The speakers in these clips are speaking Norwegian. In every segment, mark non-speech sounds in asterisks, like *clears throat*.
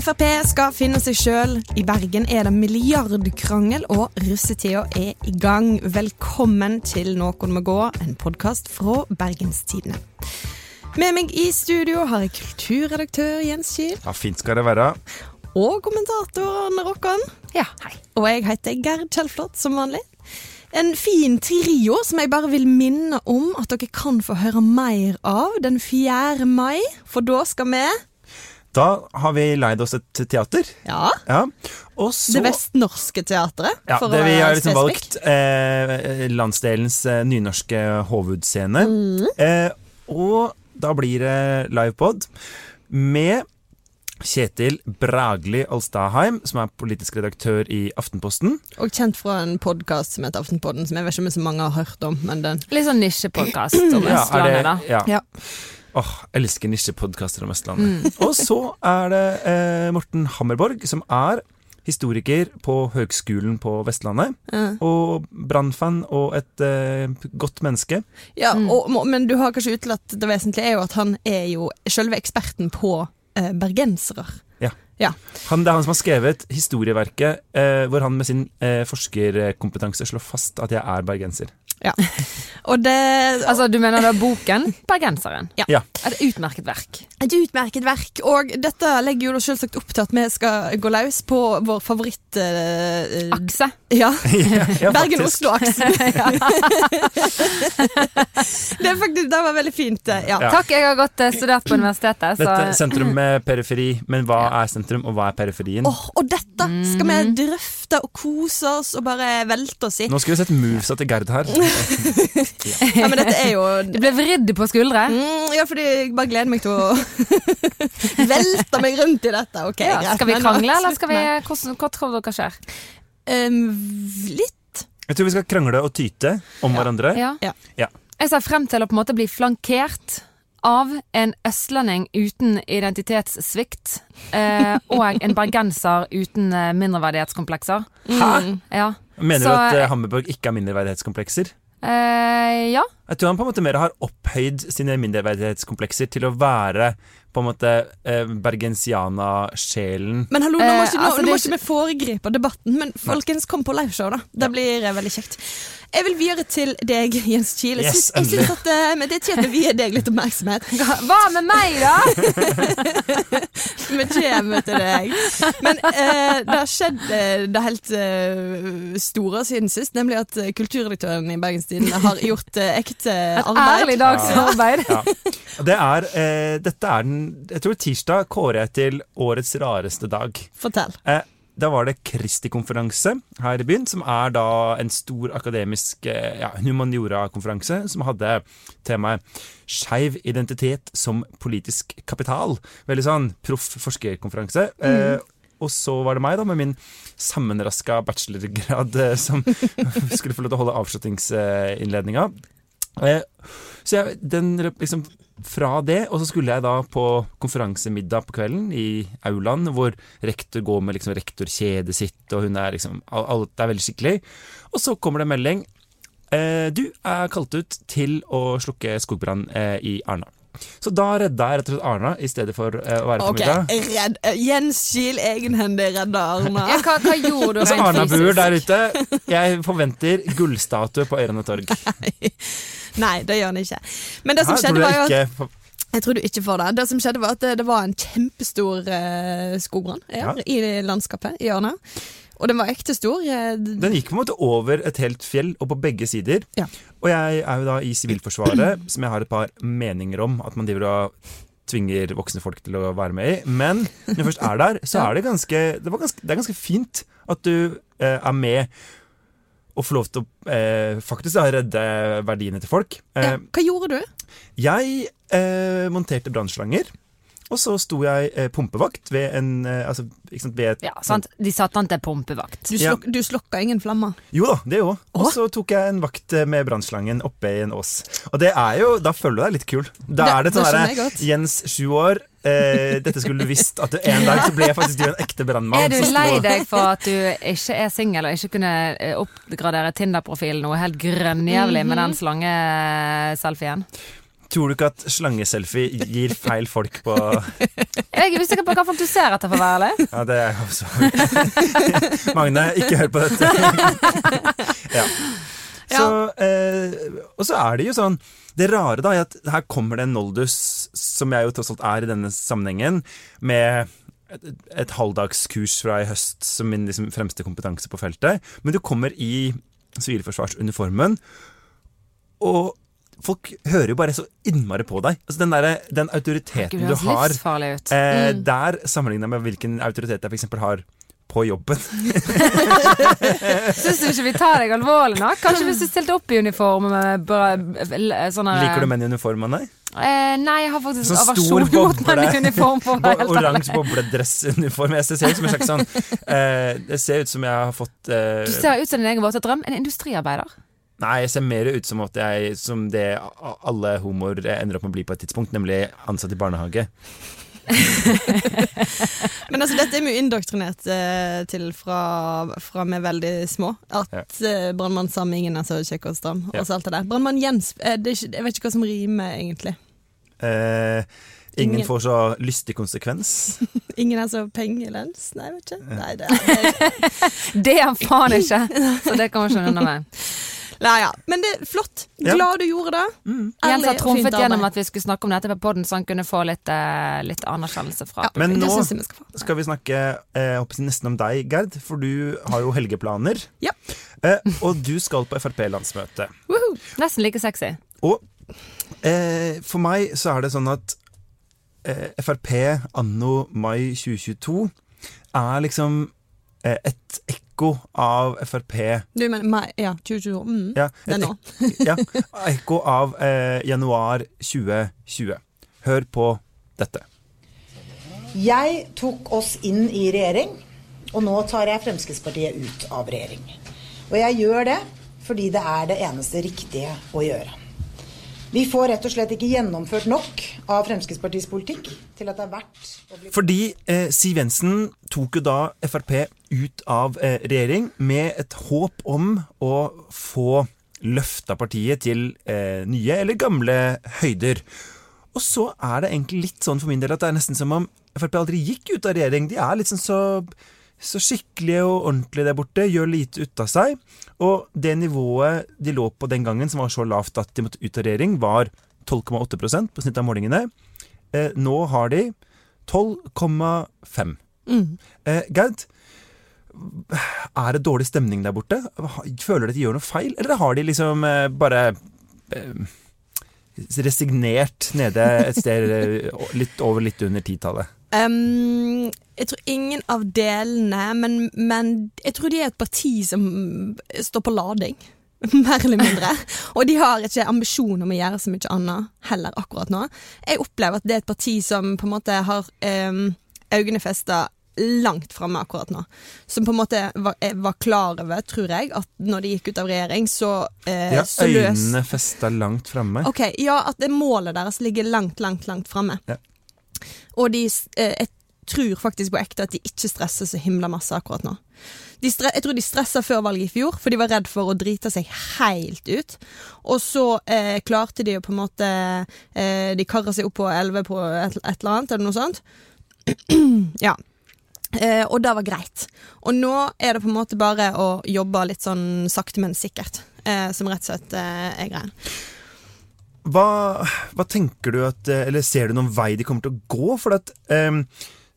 Frp skal finne seg sjøl. I Bergen er det milliardkrangel, og russetida er i gang. Velkommen til Noen må gå, en podkast fra Bergenstidene. Med meg i studio har jeg kulturredaktør Jens Kiel. Ja, fint skal det være. Og kommentatoren Rokkan. Ja, hei. Og jeg heter Gerd Kjellflot, som vanlig. En fin trio som jeg bare vil minne om at dere kan få høre mer av den 4. mai, for da skal vi Da har vi leid oss et teater. Ja. Ja. Og så Det Vestnorske Teatret. ja, for det å Vi har liksom valgt eh, landsdelens eh, nynorske hovedscene. Mm. Eh, og da blir det livepod med Kjetil Bragli Alstadheim, som er politisk redaktør i Aftenposten. Og kjent fra en podkast som heter Aftenpodden, som jeg vet ikke om så mange har hørt om, men den Litt sånn nisjepodkast om Østlandet, ja, da. Ja. Ja. Åh, jeg elsker nisjepodkaster om Østlandet. Mm. *laughs* Og så er det eh, Morten Hammerborg, som er historiker på Høgskolen på Vestlandet. Mm. Og brannfan og et eh, godt menneske. Ja, Mm. og, men du har kanskje utelatt det vesentlige, er jo at han er jo selve eksperten på eh, bergensere. Han, det er han som har skrevet historieverket eh, hvor han med sin eh, forskerkompetanse slår fast at jeg er bergenser. *laughs* Og det Altså, du mener da boken *laughs* 'Bergenseren'? Ja. Ja. Et utmerket verk. Et utmerket verk, og dette legger jo selvsagt opp til at vi skal gå løs på vår favoritt... eh, Akse. ja, *laughs* ja, ja. Bergen-Oslo-aksen. det, faktisk, det var veldig fint. eh, Ja. Ja. Takk, jeg har gått studert på universitetet, så Dette sentrum med periferi, men hva er sentrum, og hva er periferien? Oh, og dette skal vi drøfte og kose oss og bare velte oss i. Nå skulle vi sett movesa til Gerd her. Ja, men dette er jo Du ble vridd på skuldre. Mm, ja, fordi jeg bare gleder meg til å *laughs* velte meg rundt i dette. Ok, Ja, greit. skal vi krangle, eller skal vi Hvordan, Hva tror dere skjer? Um, litt. Jeg tror vi skal krangle og tyte om hverandre. Ja. Ja. Ja. Jeg ser frem til å på en måte bli flankert av en østlending uten identitetssvikt eh, og en bergenser uten eh, mindreverdighetskomplekser. Hæ? Ja. Mener Så- du at eh, Hammerborg ikke har mindreverdighetskomplekser? Eh, ja. Jeg tror han på en måte mer har opphøyd sine mindreverdighetskomplekser til å være på en måte eh, bergensiana-sjelen. Men hallo, nå må Eh, ikke, nå, altså, nå må er ikke vi foregripe debatten, men folkens, kom på liveshow, da. Det blir eh, veldig kjekt. Jeg vil videre til deg, Jens Kiel. Jeg Yes, syns, jeg syns at uh, men det tjener vi deg litt oppmerksomhet. Hva med meg, da? *laughs* Vi kommer til deg. Men uh, det har skjedd uh, det helt store siden sist, nemlig at kulturredaktøren i Bergenstidene har gjort ekte Et arbeid. ærlig dags Ja. arbeid. Ja. Og Det er, dette er den Jeg tror tirsdag kårer jeg til årets rareste dag. Fortell. Eh, da var det Kristi-konferanse her i byen, som er da en stor akademisk eh, ja, humaniora-konferanse som hadde temaet 'Skeiv identitet som politisk kapital'. Veldig sånn proff forskerkonferanse. Eh, og så var det meg, da, med min sammenraska bachelorgrad, eh, som *laughs* skulle få lov til å holde avslutningsinnledninga. Eh, så jeg, den liksom fra det, og så skulle jeg da på konferansemiddag på kvelden i aulaen, hvor rektor går med liksom rektorkjedet sitt, og hun er liksom Alt er veldig skikkelig. Og så kommer det en melding. Eh, du er kalt ut til å slukke skogbrann eh, i Arna. Så da redda jeg rett og slett Arna i stedet for uh, å være på Ok, middag. redd, eh, Jens Kiel egenhendig redda Arna. Ja, hva, hva gjorde du Altså rent Arna-buer der ute. Jeg forventer gullstatue på Øyrene torg. *laughs* Nei, det gjør han ikke. Men det som Her skjedde var jo jeg ikke Jeg tror du ikke får det. Det som skjedde var at det, det var en kjempestor uh, skogbrann ja, Ja. i landskapet i Arna. Og den var ekte stor. Den gikk på en måte over et helt fjell, og på begge sider. Ja. Og jeg er jo da i Sivilforsvaret, *clears throat* som jeg har et par meninger om at man driver og tvinger voksne folk til å være med i. Men når jeg først er der, så *laughs* er det ganske Det, var ganske, det er ganske fint at du eh, er med og får lov til å eh, faktisk da, redde verdiene til folk. ja. Eh, Hva gjorde du? Jeg eh, monterte brannslanger. Og så sto jeg eh, pumpevakt ved en eh, altså, ikke sant, ved et, Ja, sant? De satte han til pumpevakt. Du, Ja. du slokka ingen flammer. Jo da, det òg. Og så tok jeg en vakt eh, med brannslangen oppe i en ås. Og det er jo, da føler du deg litt kul. Da Det- er det sånn godt. Jens, sju år. Eh, dette skulle du visst. At du, en dag så ble jeg faktisk en ekte brannmann. Er du lei deg for at du ikke er singel og ikke kunne eh, oppgradere Tinder-profilen noe helt grønnjævlig med den slangeselfien? Tror du ikke at slangeselfie gir feil folk på Jeg er usikker på hva folk du ser etter, for å være ærlig. Ja, det er jeg også. *laughs* Magne, ikke hør på dette. *laughs* ja. Så, eh, og så er det jo sånn Det rare da er at her kommer det en Noldus, som jeg jo tross alt er i denne sammenhengen, med et, et halvdagskurs fra i høst som min liksom, fremste kompetanse på feltet. Men du kommer i sivilforsvarsuniformen, og folk hører jo bare så innmari på deg. Altså Den, der, den autoriteten Gud, du det har, ut. eh, Mm. der sammenligna med hvilken autoritet jeg f.eks. har på jobben. *laughs* Syns du ikke vi tar deg alvorlig nok? Kanskje hvis du stilte opp i uniform med bra, sånne Liker du menn i uniform, Anne? Eh, nei, jeg har faktisk Sånn aversjon mot uniform. *laughs* Oransje bobledressuniform. Jeg ser ut som en slags sånn eh, Det ser ut som jeg har fått eh, Du ser ut som din egen våte drøm. En industriarbeider. Nei, jeg ser mer ut som at jeg Som det alle homoer ender opp med å bli på et tidspunkt, nemlig ansatt i barnehage. *laughs* Men altså, dette er vi indoktrinert eh, til fra, fra vi er veldig små. At Ja. eh, brannmann Sammingen er så kjekk og stram. Ja. Og så alt det der. Brannmann Jens eh, det ikke, Jeg vet ikke hva som rimer, egentlig. Eh, ingen, Ingen- får så lystig konsekvens. *laughs* Ingen er så pengelens? Nei, jeg vet ikke. Nei, det, det, *laughs* Det er han faen ikke! Så det kommer ikke unna med. Nei, ja. Men det er flott. Glad du gjorde det. Mm. Jens har trumfet gjennom at vi skulle snakke om dette på poden, så han kunne få litt, eh, litt anerkjennelse fra Ja, Men nå vi skal skal vi snakke eh, nesten om deg, Gerd. For du har jo helgeplaner. Ja. Eh, og du skal på Frp-landsmøte. Woohoo. Nesten like sexy. Og eh, for meg så er det sånn at eh, Frp anno mai 2022 er liksom eh, et ekko av Frp Du mener meg? Ja, 2022. Mm. ja, Det er nå. ja, ekko av eh, januar 2020. Hør på dette. Jeg tok oss inn i regjering, og nå tar jeg Fremskrittspartiet ut av regjering. Og jeg gjør det fordi det er det eneste riktige å gjøre. Vi får rett og slett ikke gjennomført nok av Fremskrittspartiets politikk til at det er verdt å bli Fordi eh, Siv Jensen tok jo da Frp ut av eh, regjering med et håp om å få løfta partiet til eh, nye eller gamle høyder. Og så er det egentlig litt sånn for min del at det er nesten som om Frp aldri gikk ut av regjering. De er litt sånn så, så skikkelige og ordentlige der borte, gjør lite ut av seg. Og det nivået de lå på den gangen, som var så lavt at de måtte ut av regjering, var 12,8% på snitt av målingene. Eh, nå har de 12,5. Mm. Eh, Gerd, er det dårlig stemning der borte? Føler de at de gjør noe feil, eller har de liksom eh, bare eh, resignert nede et sted eh, litt over litt under titallet? Um, jeg tror ingen av delene, men, men jeg tror de er et parti som står på lading. *laughs* Mer eller mindre. *laughs* Og de har ikke ambisjon om å gjøre så mye annet heller akkurat nå. Jeg opplever at det er et parti som på en måte har øynene festa langt framme akkurat nå. Som på en måte var, eh, var klar over, tror jeg, at når de gikk ut av regjering, så, eh, Ja, så øynene festa langt framme. Ok, Ja, at målet deres ligger langt, langt, langt framme. Ja. Og de, eh, jeg tror faktisk på ekte at de ikke stresser så himla masse akkurat nå. Jeg tror de stressa før valget i fjor, for de var redd for å drite seg helt ut. Og så eh, klarte de jo på en måte eh, De kara seg opp på 11 på et, et eller annet, eller noe sånt. *clears throat* ja. Eh, og det var greit. Og nå er det på en måte bare å jobbe litt sånn sakte, men sikkert. Eh, som rett og slett eh, er greia. Hva, hva tenker du at eh, Eller ser du noen vei de kommer til å gå? For at eh,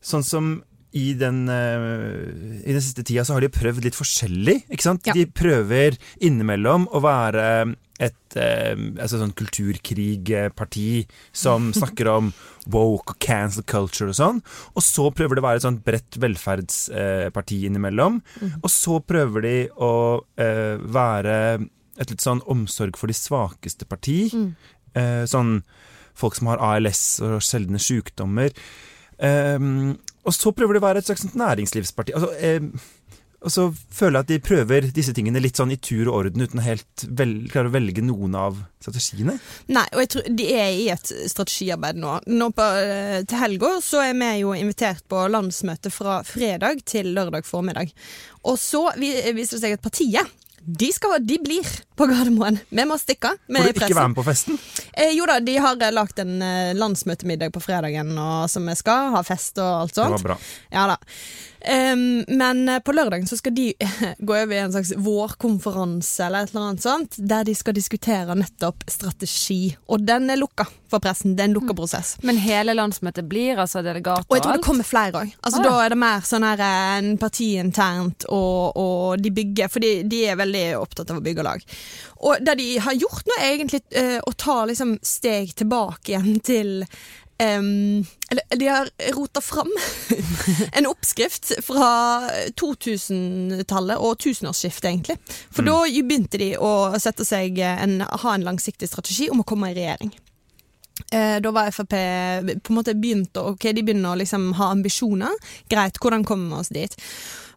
sånn som i den, uh, I den siste tida så har de prøvd litt forskjellig. ikke sant? Ja. De prøver innimellom å være et uh, altså sånn kulturkrigparti som *laughs* snakker om woke og cancel culture og sånn. Og så prøver det å være et sånt bredt velferdsparti innimellom. Og så prøver de å eh, være et litt sånn omsorg for de svakeste parti. Eh, sånn folk som har ALS og sjeldne sykdommer. Ehm, og så prøver de å være et slags næringslivsparti. Altså, ehm, og så føler jeg at de prøver disse tingene litt sånn i tur og orden, uten å helt vel, klare å velge noen av strategiene. Nei, og jeg tror de er i et strategiarbeid nå. nå på, eh, til helga så er vi jo invitert på landsmøte fra fredag til lørdag formiddag. Og så viser det seg at partiet De, skal, de blir på Gardermoen. Vi må stikke. Får du ikke pressen. være med på festen? Eh, jo da, de har eh, lagt en eh, landsmøtemiddag på fredagen og, som vi skal. Ha fest og alt sånt. Det var bra. Ja da. Em, men eh, på lørdagen så skal de *laughs* gå over i en slags vårkonferanse eller et eller annet sånt, der de skal diskutere nettopp strategi. Og den er lukka for pressen. Det er en lukka prosess. Men hele landsmøtet blir altså delegater Og jeg tror alt? det kommer flere òg. Altså, Ah, ja. Da er det mer sånn her eh, en partiinternt, og, og de bygger For de, de er veldig opptatt av å bygge lag. Og det de har gjort nå, er egentlig uh, å ta liksom steg tilbake igjen til em, eller de har rota fram *laughs* en oppskrift fra 2000-tallet og tusenårsskiftet, egentlig. For da begynte de å sette seg en, ha en langsiktig strategi om å komme i regjering. Uh, da var Frp på en måte begynt å Ok, de begynner å liksom ha ambisjoner. Greit, hvordan kommer vi oss dit?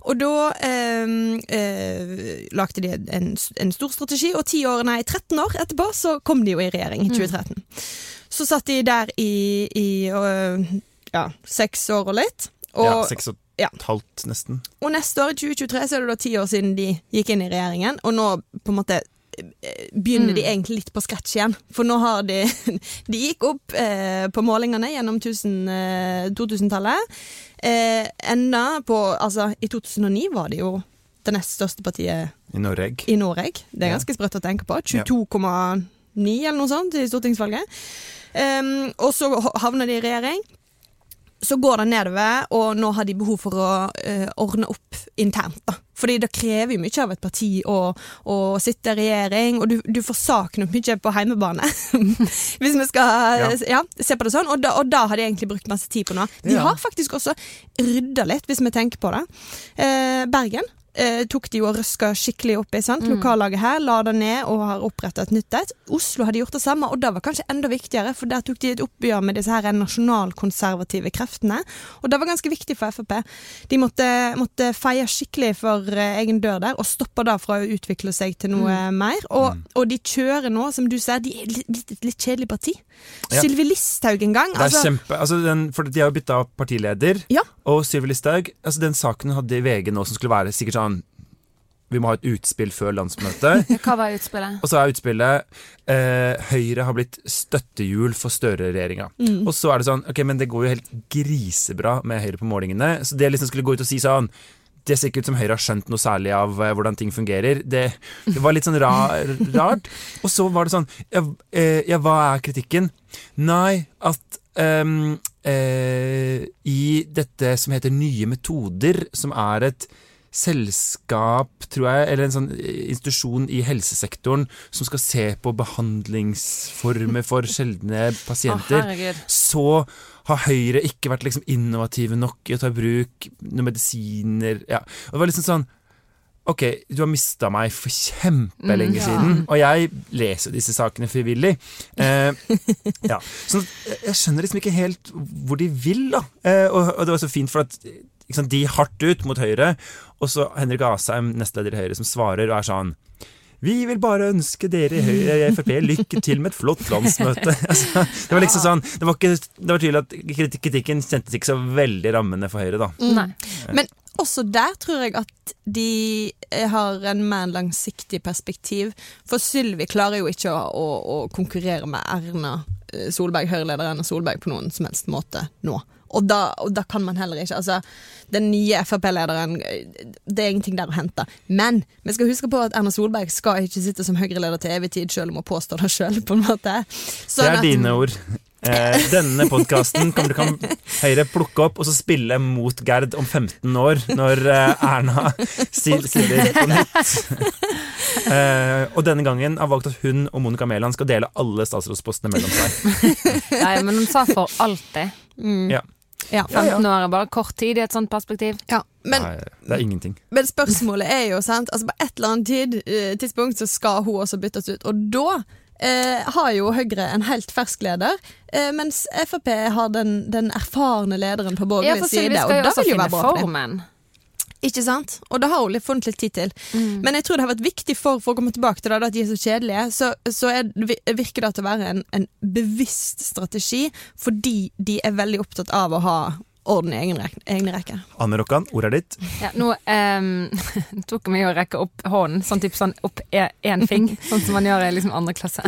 Og da eh, eh, lagde de en, en stor strategi, og 10 år, nei, 13 år etterpå så kom de jo i regjering i 2013. Så satt de der i, i øh, ja, seks år og litt. Og, ja, Seks og ja. et halvt, nesten. og neste år, i 2023, så er det da ti år siden de gikk inn i regjeringen, og nå på en måte begynner begynner de egentlig litt på scratch igjen. For nå har de *laughs* De gikk opp eh, på målingene gjennom eh, 2000-tallet. Eh, enda på Altså, i 2009 var det jo det nest største partiet I Norge. i Norge. Det er Ja. ganske sprøtt å tenke på. 22,9 eller noe sånt i stortingsvalget. Um, og så havner de i regjering. Så går det nedover, og nå har de behov for å uh, ordne opp internt. da. Fordi det krever jo mye av et parti å, å sitte i regjering, og du, du får sakene mye på heimebane. *laughs* Hvis vi skal Ja. ja. se på det sånn. Og da, og da har de egentlig brukt masse tid på noe. De Ja. har faktisk også rydda litt, hvis vi tenker på det. Eh, Bergen eh, tok de jo og røska skikkelig opp i. sant? Lokallaget her la det ned og har oppretta et nytt et. Oslo hadde gjort det samme, og det var kanskje enda viktigere, for der tok de et oppgjør med disse her nasjonalkonservative kreftene. Og det var ganske viktig for Frp. De måtte, måtte feie skikkelig for eh, egen dør der, og stoppe det fra å utvikle seg til noe mer. Og, og de kjører nå, som du sier, de er litt, litt, et litt kjedelig parti. Ja. Sylvi Listhaug en gang. Det er altså- kjempe, altså den, for De har jo bytta partileder, Ja. Og Sylvi Listhaug altså Den saken hun hadde i VG nå, som skulle være sikkert sånn Vi må ha et utspill før landsmøtet. *laughs* Hva var utspillet? Og så er utspillet eh, Høyre har blitt støttehjul for Støre-regjeringa. Og så er det sånn Ok, men det går jo helt grisebra med Høyre på målingene. Så det liksom skulle gå ut og si sånn det ser ikke ut som Høyre har skjønt noe særlig av eh, hvordan ting fungerer. Det, det var litt sånn ra, *laughs* rart. Og så var det sånn ja, eh, ja, hva er kritikken? Nei, at eh, i dette som heter Nye metoder, som er et selskap, tror jeg, eller en sånn institusjon i helsesektoren som skal se på behandlingsformer for sjeldne pasienter, oh, så har Høyre ikke vært liksom innovative nok i å ta i bruk noen medisiner ja. Og det var liksom sånn Ok, du har mista meg for kjempelenge Mm, ja. siden, og jeg leser disse sakene frivillig. Eh, *laughs* ja. Så jeg skjønner liksom ikke helt hvor de vil, da. Eh, og, og det var så fint, for at sant, de hardt ut mot Høyre, og så Henrik Asheim, nestleder i Høyre, som svarer og er sånn vi vil bare ønske dere i Høyre i Frp lykke til med et flott landsmøte. *laughs* Altså, det var liksom sånn, det var, ikke, det var tydelig at kritik- kritikken kjentes ikke så veldig rammende for Høyre, da. Nei. Men også der tror jeg at de eh, har en mer langsiktig perspektiv. For Sylvi klarer jo ikke å, å, å konkurrere med Erna eh, Solberg, Høyre-leder Erna Solberg, på noen som helst måte nå. Og da, og da kan man heller ikke altså, Den nye Frp-lederen Det er ingenting der å hente. Men vi skal huske på at Erna Solberg skal ikke sitte som Høyre-leder til evig tid, selv om hun påstår det sjøl, på en måte. Det Sånn er at- dine ord. Eh, denne podkasten kan, kan Høyre plukke opp og så spille mot Gerd om 15 år, når eh, Erna si- stiller på nytt. Eh, og denne gangen har valgt at hun og Monica Mæland skal dele alle statsrådspostene mellom seg. Nei, men hun sa for alltid. Ja. Ja. 15 år er bare kort tid i et sånt perspektiv. Ja, men Nei, det er ingenting. Men spørsmålet er jo, sant altså På et eller annet tid, eh, tidspunkt så skal hun også byttes ut. Og da eh, har jo Høyre en helt fersk leder, eh, mens Frp har den, den erfarne lederen på borgerlig ja, side. Og også vil jo være bra for dem. Ikke sant? Og det har hun funnet litt tid til. Men jeg tror det har vært viktig for, for å komme tilbake til det, at de er så kjedelige, så, så er, virker det til å være en, en bevisst strategi, fordi de er veldig opptatt av å ha orden i egen egne rekker. Anne Rokkan, ordet er ditt. Ja, nå *laughs* um, tok jeg meg å rekke opp hånden, sånn typ sånn opp én fing, *laughs* sånn som man gjør i liksom andre klasse.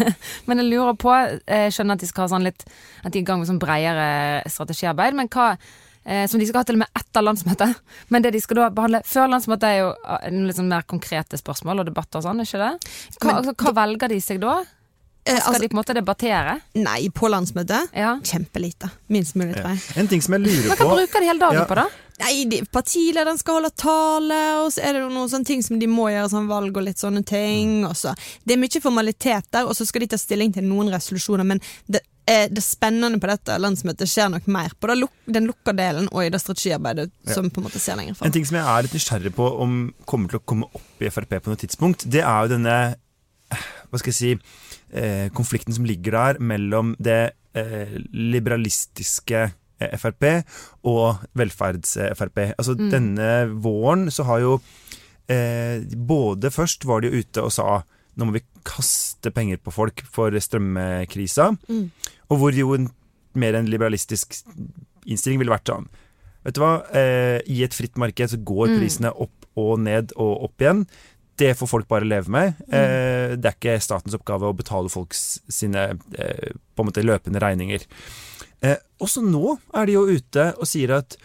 *laughs* men jeg lurer på, jeg skjønner at de skal ha sånn litt At de er i gang med sånn bredere strategiarbeid, men hva eh, som de skal ha til og med etter landsmøtet. Men det de skal da behandle før landsmøtet, er jo sånn mer konkrete spørsmål og debatter og sånn, ikke det? Hva, Men- altså, hva velger de seg da? Eh, Skal altså, de på en måte debattere? nei, på landsmøtet Ja. kjempelite. Minst mulig, tror jeg. En ting som jeg lurer Men på hva bruker de hele dagen Ja. på, da? Nei, de, Partilederen skal holde tale, og så er det noen sånne ting som de må gjøre, sånn valg og litt sånne ting. Og så. Det er mye formalitet der, og så skal de ta stilling til noen resolusjoner. Men det, det spennende på dette landsmøtet skjer nok mer? På den lukka delen og i det strategiarbeidet som på en måte ser lenger En ting som jeg er litt nysgjerrig på om kommer til å komme opp i Frp på noe tidspunkt, det er jo denne hva skal jeg si, eh, konflikten som ligger der mellom det eh, liberalistiske eh, Frp og velferds-Frp. Altså Denne våren så har jo Både først var de ute og sa nå må vi kaste penger på folk for strømkrisa, Mm. og hvor jo en, mer en liberalistisk innstilling ville vært sånn Vet du hva, eh, i et fritt marked så går Mm. prisene opp og ned og opp igjen. Det får folk bare leve med. Mm. Eh, det er ikke statens oppgave å betale folks sine eh, på en måte løpende regninger. Eh, også nå er de jo ute og sier at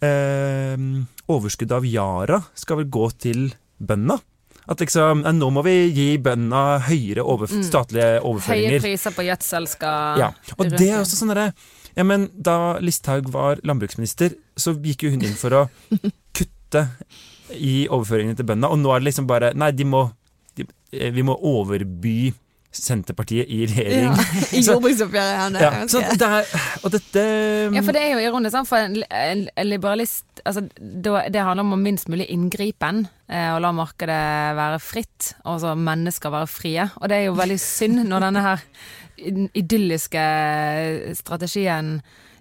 eh, overskuddet av Yara skal vel gå til bøndene. At liksom, eh, nå må vi gi bøndene høyere over, statlige overføringer. Høye priser på gjødsel skal Ja, og det er også sånn derre ja, men Da Listhaug var landbruksminister, så gikk jo hun inn for å *laughs* kutte i overføringene til bøndene, og nå er det liksom bare Nei, de må de, eh, Vi må overby Senterpartiet i regjering. Ja, *laughs* I jordbruksoppgjøret. Ja, Ja, så det er, og dette Ja, for det er jo ironisk, sant? for en, en, en liberalist altså, Det handler om minst mulig inngripen, eh, og la markedet være fritt, og så mennesker være frie. Og det er jo veldig synd når denne her idylliske strategien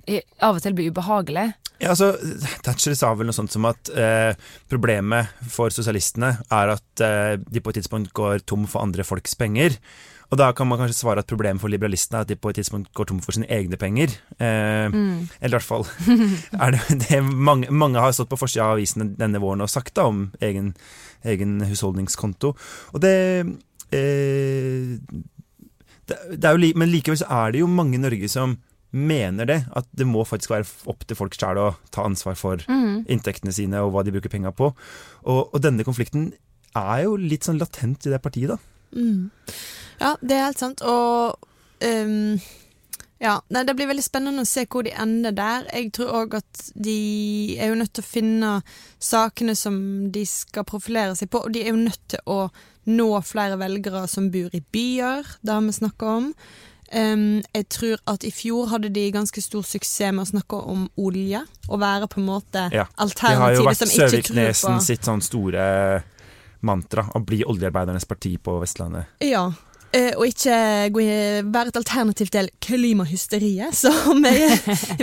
i- av og til blir ubehagelig. Ja, altså, Thatcher sa vel noe sånt som at eh, problemet for sosialistene er at eh, de på et tidspunkt går tom for andre folks penger. Og da kan man kanskje svare at problemet for liberalistene er at de på et tidspunkt går tom for sine egne penger. Eh, Eller i hvert fall *laughs* er det det mange, mange har stått på forsida av avisene denne våren og sagt da om egen, egen husholdningskonto. Og det, eh, det, det er jo Men likevel så er det jo mange i Norge som mener det. At det må faktisk være opp til folk sjøl å ta ansvar for inntektene sine og hva de bruker penga på. Og, og denne konflikten er jo litt sånn latent i det partiet, da. Mm. Ja, det er helt sant. Og um, ja, nei, det blir veldig spennende å se hvor de ender der. Jeg tror òg at de er jo nødt til å finne sakene som de skal profilere seg på, og de er jo nødt til å nå flere velgere som bor i byer, det har vi snakka om. Um, jeg tror at i fjor hadde de ganske stor suksess med å snakke om olje, og være på en måte Ja, Det har jo vært som ikke tror Søviknesen sitt sånn store mantra å bli oljearbeidernes parti på Vestlandet. Ja. eh, Og ikke være et alternativ til klimahysteriet, *laughs* som er,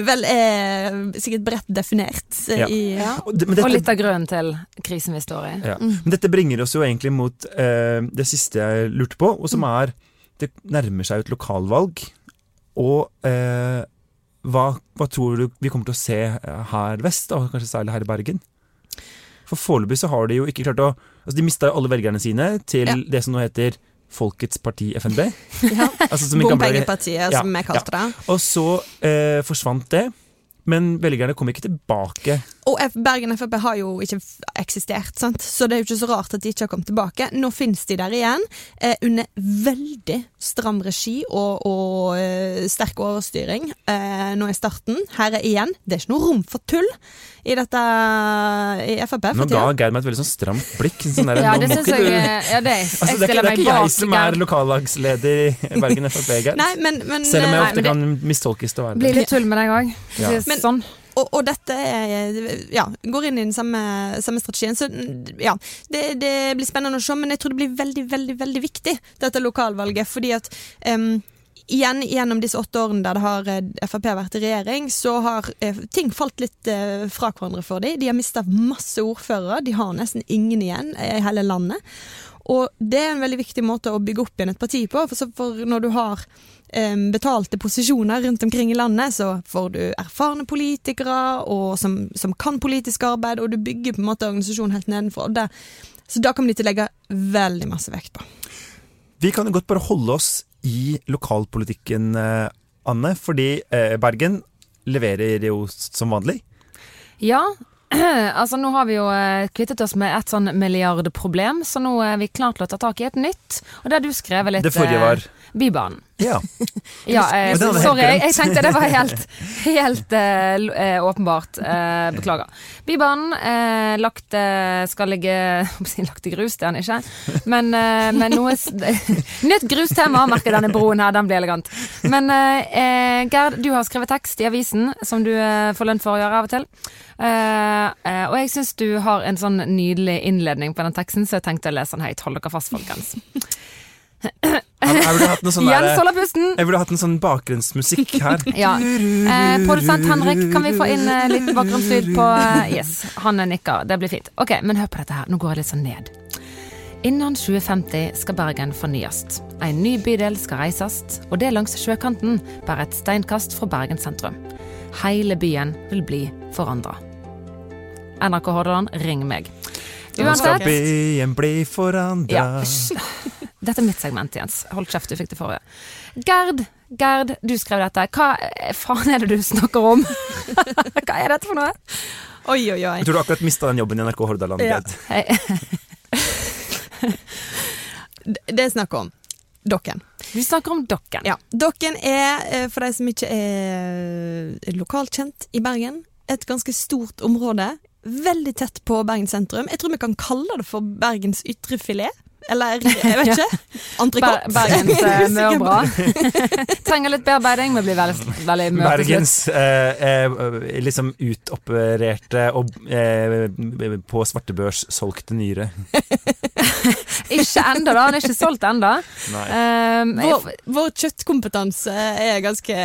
vel er sikkert bredt definert eh, Ja. i Og, det, men Og litt av grunnen til krisen vi står i. ja. men dette bringer oss jo egentlig mot eh, det siste jeg lurte på, og som er Det nærmer seg et lokalvalg, og eh, hva, hva tror du vi kommer til å se her vest, og kanskje særlig her i Bergen? For foreløpig så har de jo ikke klart å Altså, de mista alle velgerne sine til Ja. det som nå heter Folkets parti FNB. *laughs* ja. *laughs* Altså, Bompengepartiet, Ja, som vi kalte det. Og så eh, forsvant det, men velgerne kom ikke tilbake. Og F Bergen Frp har jo ikke eksistert, sant? så det er jo ikke så rart at de ikke har kommet tilbake. Nå finnes de der igjen, eh, under veldig stram regi og, og eh, sterk overstyring eh, nå i starten. Her er igjen, det er ikke noe rom for tull i dette i Frp. Nå ga. Geir meg et veldig sånn stramt blikk. Sånn der, *laughs* Ja, det syns jeg eh, ja, det, Jeg Altså, det, er ikke, det er ikke jeg som er lokallagsleder i Bergen Frp, Geir. Nei, men, men, Selv om jeg eh, ofte men det- kan mistolkes til å være Blir litt tull med deg òg. Ja. Sånn. Og, og dette er, ja, går inn i den samme, samme strategien. Så ja, det, det blir spennende å se, men jeg tror det blir veldig, veldig veldig viktig, dette lokalvalget. Fordi at um, igjen gjennom disse åtte årene der det har eh, Frp vært i regjering, så har eh, ting falt litt eh, fra hverandre for dem. De har mista masse ordførere. De har nesten ingen igjen i hele landet. Og det er en veldig viktig måte å bygge opp igjen et parti på. For, så for når du har eh, betalte posisjoner rundt omkring i landet, så får du erfarne politikere og som, som kan politisk arbeid, og du bygger på en måte organisasjonen helt nedenfra. Det, så da kommer de til å legge veldig masse vekt på. Vi kan jo godt bare holde oss i lokalpolitikken, eh, Anne. Fordi eh, Bergen leverer jo som vanlig. Ja, *clears throat* altså nå har vi jo eh, kvittet oss med et sånn milliardproblem, så nå er vi klart til å ta tak i et nytt. Og det har du skrevet litt Det forrige var eh, Bybanen. Ja. *laughs* Ja, eh, sorry, jeg, jeg tenkte det var helt, *laughs* helt eh, eh, åpenbart. Eh, beklager. Bybanen eh, lagt, eh, skal ligge *laughs* Lagt i grus, det er den ikke. Men, eh, men noe Nytt grustema, merker denne broen her, den blir elegant. Men Gerd, du har skrevet tekst i avisen, som du eh, får lønn for å gjøre av og til. Eh, eh, og jeg syns du har en sånn nydelig innledning på den teksten, så jeg tenkte å lese den høyt. Hold dere fast, folkens. Jeg jeg burde hatt noe sånn Jens holder pusten! Jeg burde hatt en sånn bakgrunnsmusikk her. *laughs* Ja. Eh, Produsent Henrik, kan vi få inn eh, litt bakgrunnslyd på eh, Yes, han nikker. Det blir fint. Ok, men hør på dette her. Nå går jeg litt sånn ned. Innen 2050 skal Bergen fornyes. En ny bydel skal reises, og det langs sjøkanten, bare et steinkast fra Bergen sentrum. Hele byen vil bli forandra. NRK Hordaland, ring meg. Nå skal byen bli forandra. ja. *laughs* Dette er mitt segment, Jens. Hold kjeft, du fikk det forrige. Gerd, Gerd, du skrev dette. Hva faen er det du snakker om? *laughs* Hva er dette for noe? Oi, oi, oi. Jeg tror du akkurat mista den jobben i NRK Hordaland. Ja. Gerd. Hei. *laughs* Det det er snakk om Dokken. Vi snakker om dokken. Ja. Dokken er, eh, for de som ikke er lokalt kjent i Bergen, et ganske stort område. Veldig tett på Bergen sentrum. Jeg tror vi kan kalle det for Bergens ytre filet. Eller jeg vet ikke. *laughs* Ber Bergens *laughs* eh, mørbra. *laughs* Trenger litt bearbeiding, men blir veldig, veldig mør. Bergens eh, eh, liksom utopererte og eh, på svartebørs solgte nyre. Ikke ennå, da. Han er ikke solgt ennå. Um, Vår, vår kjøttkompetanse er ganske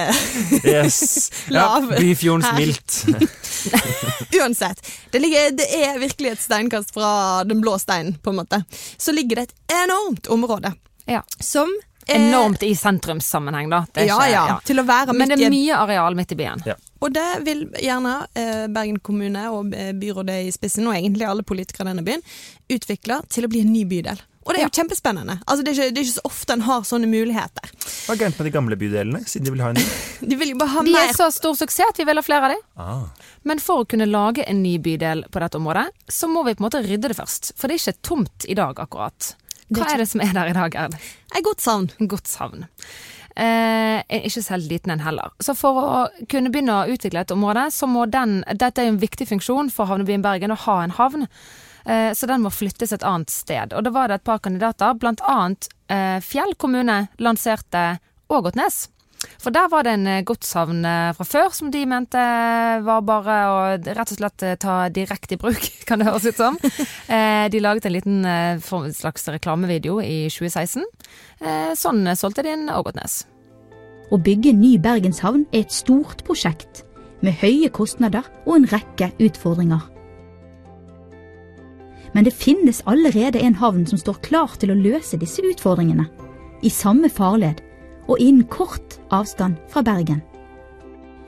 Yes. *laughs* Ja, Lav. Byfjordens milt. *laughs* Uansett. Det, ligger, det er virkelig et steinkast fra den blå steinen, på en måte. Så ligger det et enormt område ja. som er- Enormt i sentrumssammenheng, da. Det er ja, ikke- ja, Til å være Men det er mye areal midt i byen. Og det vil gjerne eh, Bergen kommune og eh, byrådet i spissen, og egentlig alle politikere i denne byen, utvikle til å bli en ny bydel. Og det er jo kjempespennende. Altså, det, er ikke, det er ikke så ofte en har sånne muligheter. Hva er gærent med de gamle bydelene, siden de vil ha en ny? *laughs* De vil jo bare ha De er så stor suksess at vi vil ha flere av dem. Ah. Men for å kunne lage en ny bydel på dette området, så må vi på en måte rydde det først. For det er ikke tomt i dag, akkurat. Hva er det som er der i dag, Gerd? Et godt savn. En godshavn. Eh, ikke selv liten en heller. Så for å kunne begynne å utvikle et område, så må den Dette er jo en viktig funksjon for havnebyen Bergen, å ha en havn. Eh, så den må flyttes et annet sted. Og da var det et par kandidater, blant annet eh, Fjell kommune lanserte Ågotnes. For der var det en eh, godshavn eh, fra før som de mente var bare å rett og slett eh, ta direkte i bruk, *laughs* kan det høres ut som. *laughs* Eh, De laget en liten eh, slags reklamevideo i 2016. Eh, Sånn eh, solgte de inn Ågotnes. Å bygge ny bergenshavn er et stort prosjekt, med høye kostnader og en rekke utfordringer. Men det finnes allerede en havn som står klar til å løse disse utfordringene, i samme farled og innen kort avstand fra Bergen.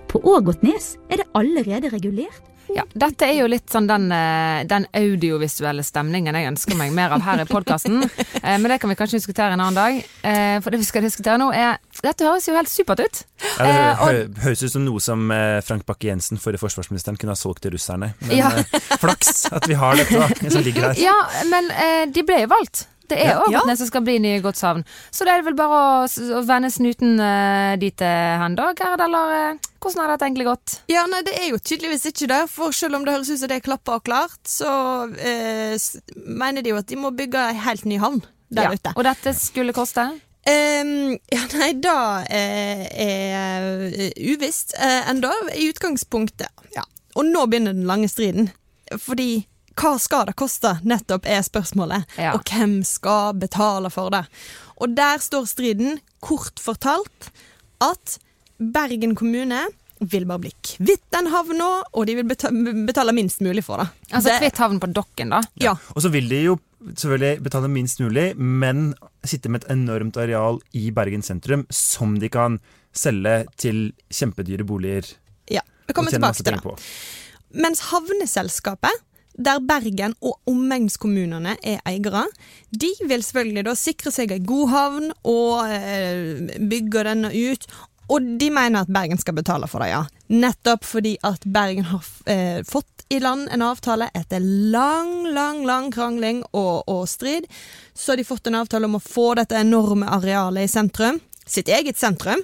På Ågotnes er det allerede regulert Ja, dette er jo litt sånn den, eh, den audiovisuelle stemningen jeg ønsker meg mer av her i podkasten. *laughs* Men det kan vi kanskje diskutere en annen dag. Eh, For det vi skal diskutere nå er Dette høres jo helt supert ut. Ja, det Eh, hø- høres ut som noe som eh, Frank Bakke-Jensen, forrige forsvarsministeren, kunne ha solgt til russerne. Men Ja. eh, flaks at vi har dette da, som ligger her. *laughs* Ja, men eh, de ble jo valgt. Det er. Ågotnes som skal bli nye godshavn. Så det er vel bare å, å vende snuten uh, dit eh, hen, da, Gerd? Eller uh, hvordan har dette egentlig gått? Ja, nei, det er jo tydeligvis ikke det. For selv om det høres ut som det er klappa og klart, så uh, mener de jo at de må bygge ei helt ny havn der Ja, ute. Og dette skulle koste? Um, ja, nei, da uh, er uvisst uh, enda, i utgangspunktet. Ja. Og nå begynner den lange striden. Fordi hva skal det koste, nettopp er spørsmålet. Ja. Og hvem skal betale for det? Og der står striden, kort fortalt, at Bergen kommune vil bare bli kvitt den havna, og de vil betale minst mulig for det. Altså det, kvitt havn på dokken, da. Ja. Og så vil de jo selvfølgelig betale minst mulig, men sitte med et enormt areal i Bergen sentrum som de kan selge til kjempedyre boliger. ja. Vi kommer tilbake til det. på. Mens havneselskapet, der Bergen og omegnskommunene er eiere, de vil selvfølgelig da sikre seg ei god havn og eh, bygge denne ut. Og de mener at Bergen skal betale for det, ja. Nettopp fordi at Bergen har eh, fått i land en avtale etter lang, lang, lang krangling og, og strid. Så har de fått en avtale om å få dette enorme arealet i sentrum. Sitt eget sentrum.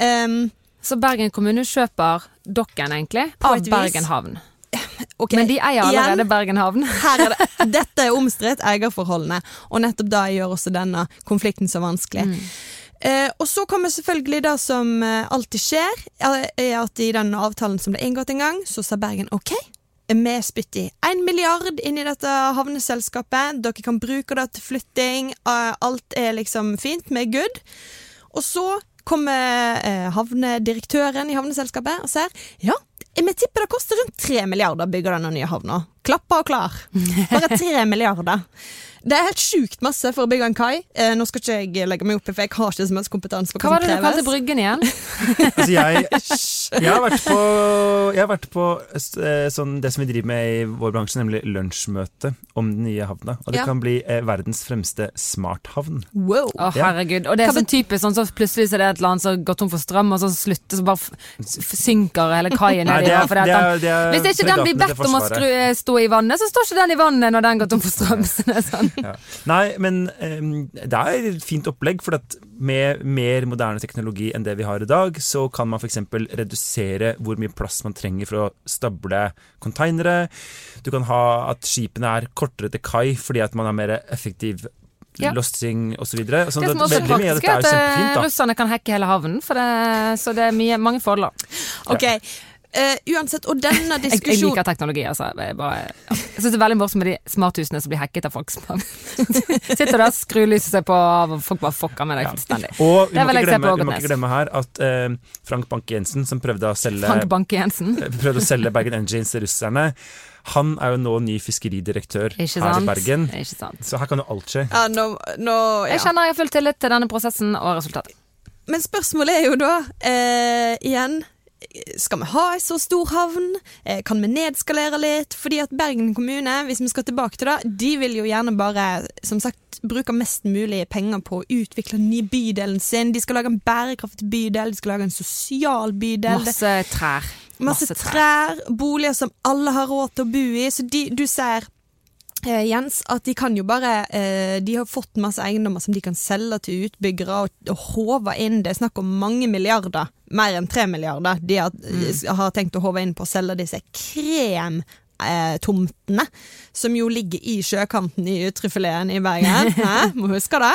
Um, Så Bergen kommune kjøper dokken, egentlig, På av. Bergen havn. Ok, Men de eier allerede igjen, Bergen havn. *laughs* er det, dette er omstridt, eierforholdene, og nettopp da gjør også denne konflikten så vanskelig. Eh, og så kommer selvfølgelig det som eh, alltid skjer, er at i den avtalen som ble inngått en gang, så sa Bergen OK. Vi spytter én milliard inn i dette havneselskapet. Dere kan bruke det til flytting. eh, Alt er liksom fint. Vi er good. Og så kommer eh, havnedirektøren i havneselskapet og sier ja, vi tipper det koster rundt tre milliarder å bygge denne nye havna. Klappa og klar. Bare tre *laughs* milliarder. Det er helt sjukt masse for å bygge en kai. Eh, nå skal ikke jeg legge meg opp i, for jeg har ikke så mye kompetanse på Hva var det du kalte. Bryggen igjen? Altså jeg, *laughs* jeg har vært på, jeg har vært på eh, sånn, det som vi driver med i vår bransje, nemlig lunsjmøte om den nye havna. Og det Ja. kan bli eh, verdens fremste smarthavn. Wow. Å, Ja. herregud. Og det er sånn typisk sånn så plutselig så er det et eller annet som går tom for strøm, og så slutter, så bare f f synker hele kaien er- er- det er Hvis ikke den blir bedt om å skru, eh, stå i vannet, så står ikke den i vannet når den går tom for strøm. *laughs* Sånn. Ja. Nei, men um, det er et fint opplegg, for at med mer moderne teknologi enn det vi har i dag, så kan man f.eks. redusere hvor mye plass man trenger for å stable konteinere. Du kan ha at skipene er kortere til kai fordi at man har mer effektiv Ja. lossing osv. Så Det som også er praktisk, er er at eh, russerne kan hacke hele havnen, det, så det er mye, mange fordeler. Ok. Eh, uansett, og denne *laughs* Jeg, jeg liker teknologi, altså. Jeg, bare, ja. jeg syns det er veldig morsomt med de smarthusene som blir hacket av folk. *laughs* Sitter der, skrur lyset seg på og folk bare fucker med deg fullstendig. Og vi må, ikke glemme, vi må ikke glemme her at uh, Frank Banke-Jensen, som prøvde å selge Frank Banke-Jensen. *laughs* prøvde å selge Bergen Engines til russerne, han er jo nå ny fiskeridirektør Ikke her i? Bergen. Ikke sant. Så her kan jo alt skje. ja, nå, nå, ja. Jeg kjenner jeg har full tillit til denne prosessen og resultatet. Men spørsmålet er jo da, eh, igjen skal vi ha en så stor havn? Eh, Kan vi nedskalere litt? Fordi at Bergen kommune, hvis vi skal tilbake til det, de vil jo gjerne bare som sagt, bruke mest mulig penger på å utvikle den nye bydelen sin. De skal lage en bærekraftig bydel, de skal lage en sosial bydel. Masse trær. Masse Masse trær. trær, boliger som alle har råd til å bo i. Så de, du ser eh, Jens, at de kan jo bare eh, De har fått masse eiendommer som de kan selge til utbyggere og, og håve inn. Det er snakk om mange milliarder, mer enn tre milliarder, de har, har tenkt å håve inn på å selge disse krem. Eh, tomtene, som jo ligger i sjøkanten i Ytrefileten i Bergen. *laughs* Hæ? Må huske det.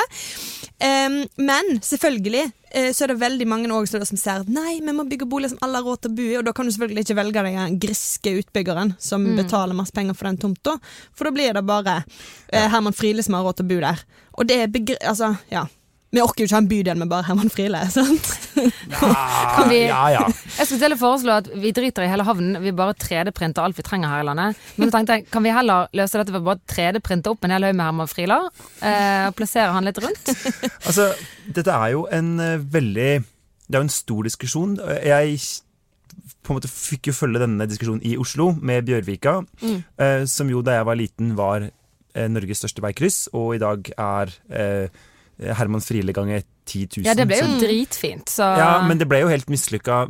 Um, men selvfølgelig eh, så er det veldig mange også som ser at nei, vi må bygge boliger som alle har råd til å bo i, og da kan du selvfølgelig ikke velge deg den griske utbyggeren som betaler masse penger for den tomta, for da blir det bare eh, Herman Friele som har råd til å bo der. Og det er begre... Altså, ja. Vi orker jo ikke ha en bydel med bare Herman Friele, sant? Ja, vi- Ja, ja. Jeg skulle til å foreslå at vi driter i hele havnen, vi bare 3D-printer alt vi trenger her i landet. Men så tenkte jeg, kan vi heller løse dette ved bare 3D-printe opp en hel haug med Herman Friele? Eh, og plassere han litt rundt? *laughs* Altså, dette er jo en eh, veldig Det er jo en stor diskusjon. Jeg på en måte fikk jo følge denne diskusjonen i Oslo med Bjørvika, eh, som jo da jeg var liten var eh, Norges største veikryss, og i dag er eh, Herman Friele ganger 10 000. Ja, det ble jo så, dritfint, så ja, men det ble jo helt mislykka.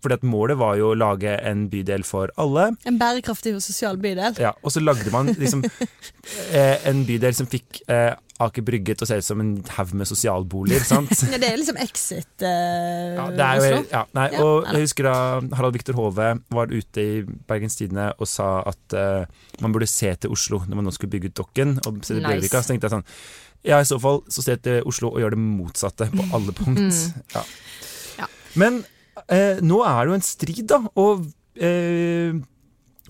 Fordi at målet var jo å lage en bydel for alle. En bærekraftig og sosial bydel. Ja, og så lagde man liksom *laughs* eh, en bydel som fikk eh, Aker Brygge til å se ut som en haug med sosialboliger. sant? *laughs* Ja, det er liksom Exit eh, Ja, det er jo, ja, nei, Ja, og nei jeg husker da Harald Viktor Hove var ute i Bergens Tidende og sa at eh, man burde se til Oslo når man nå skulle bygge ut Dokken. Og se til Nice. Så tenkte jeg sånn Ja, i så fall så se til Oslo og gjør det motsatte på alle punkt. Ja. Ja. Men eh, nå er det jo en strid, da, og, eh,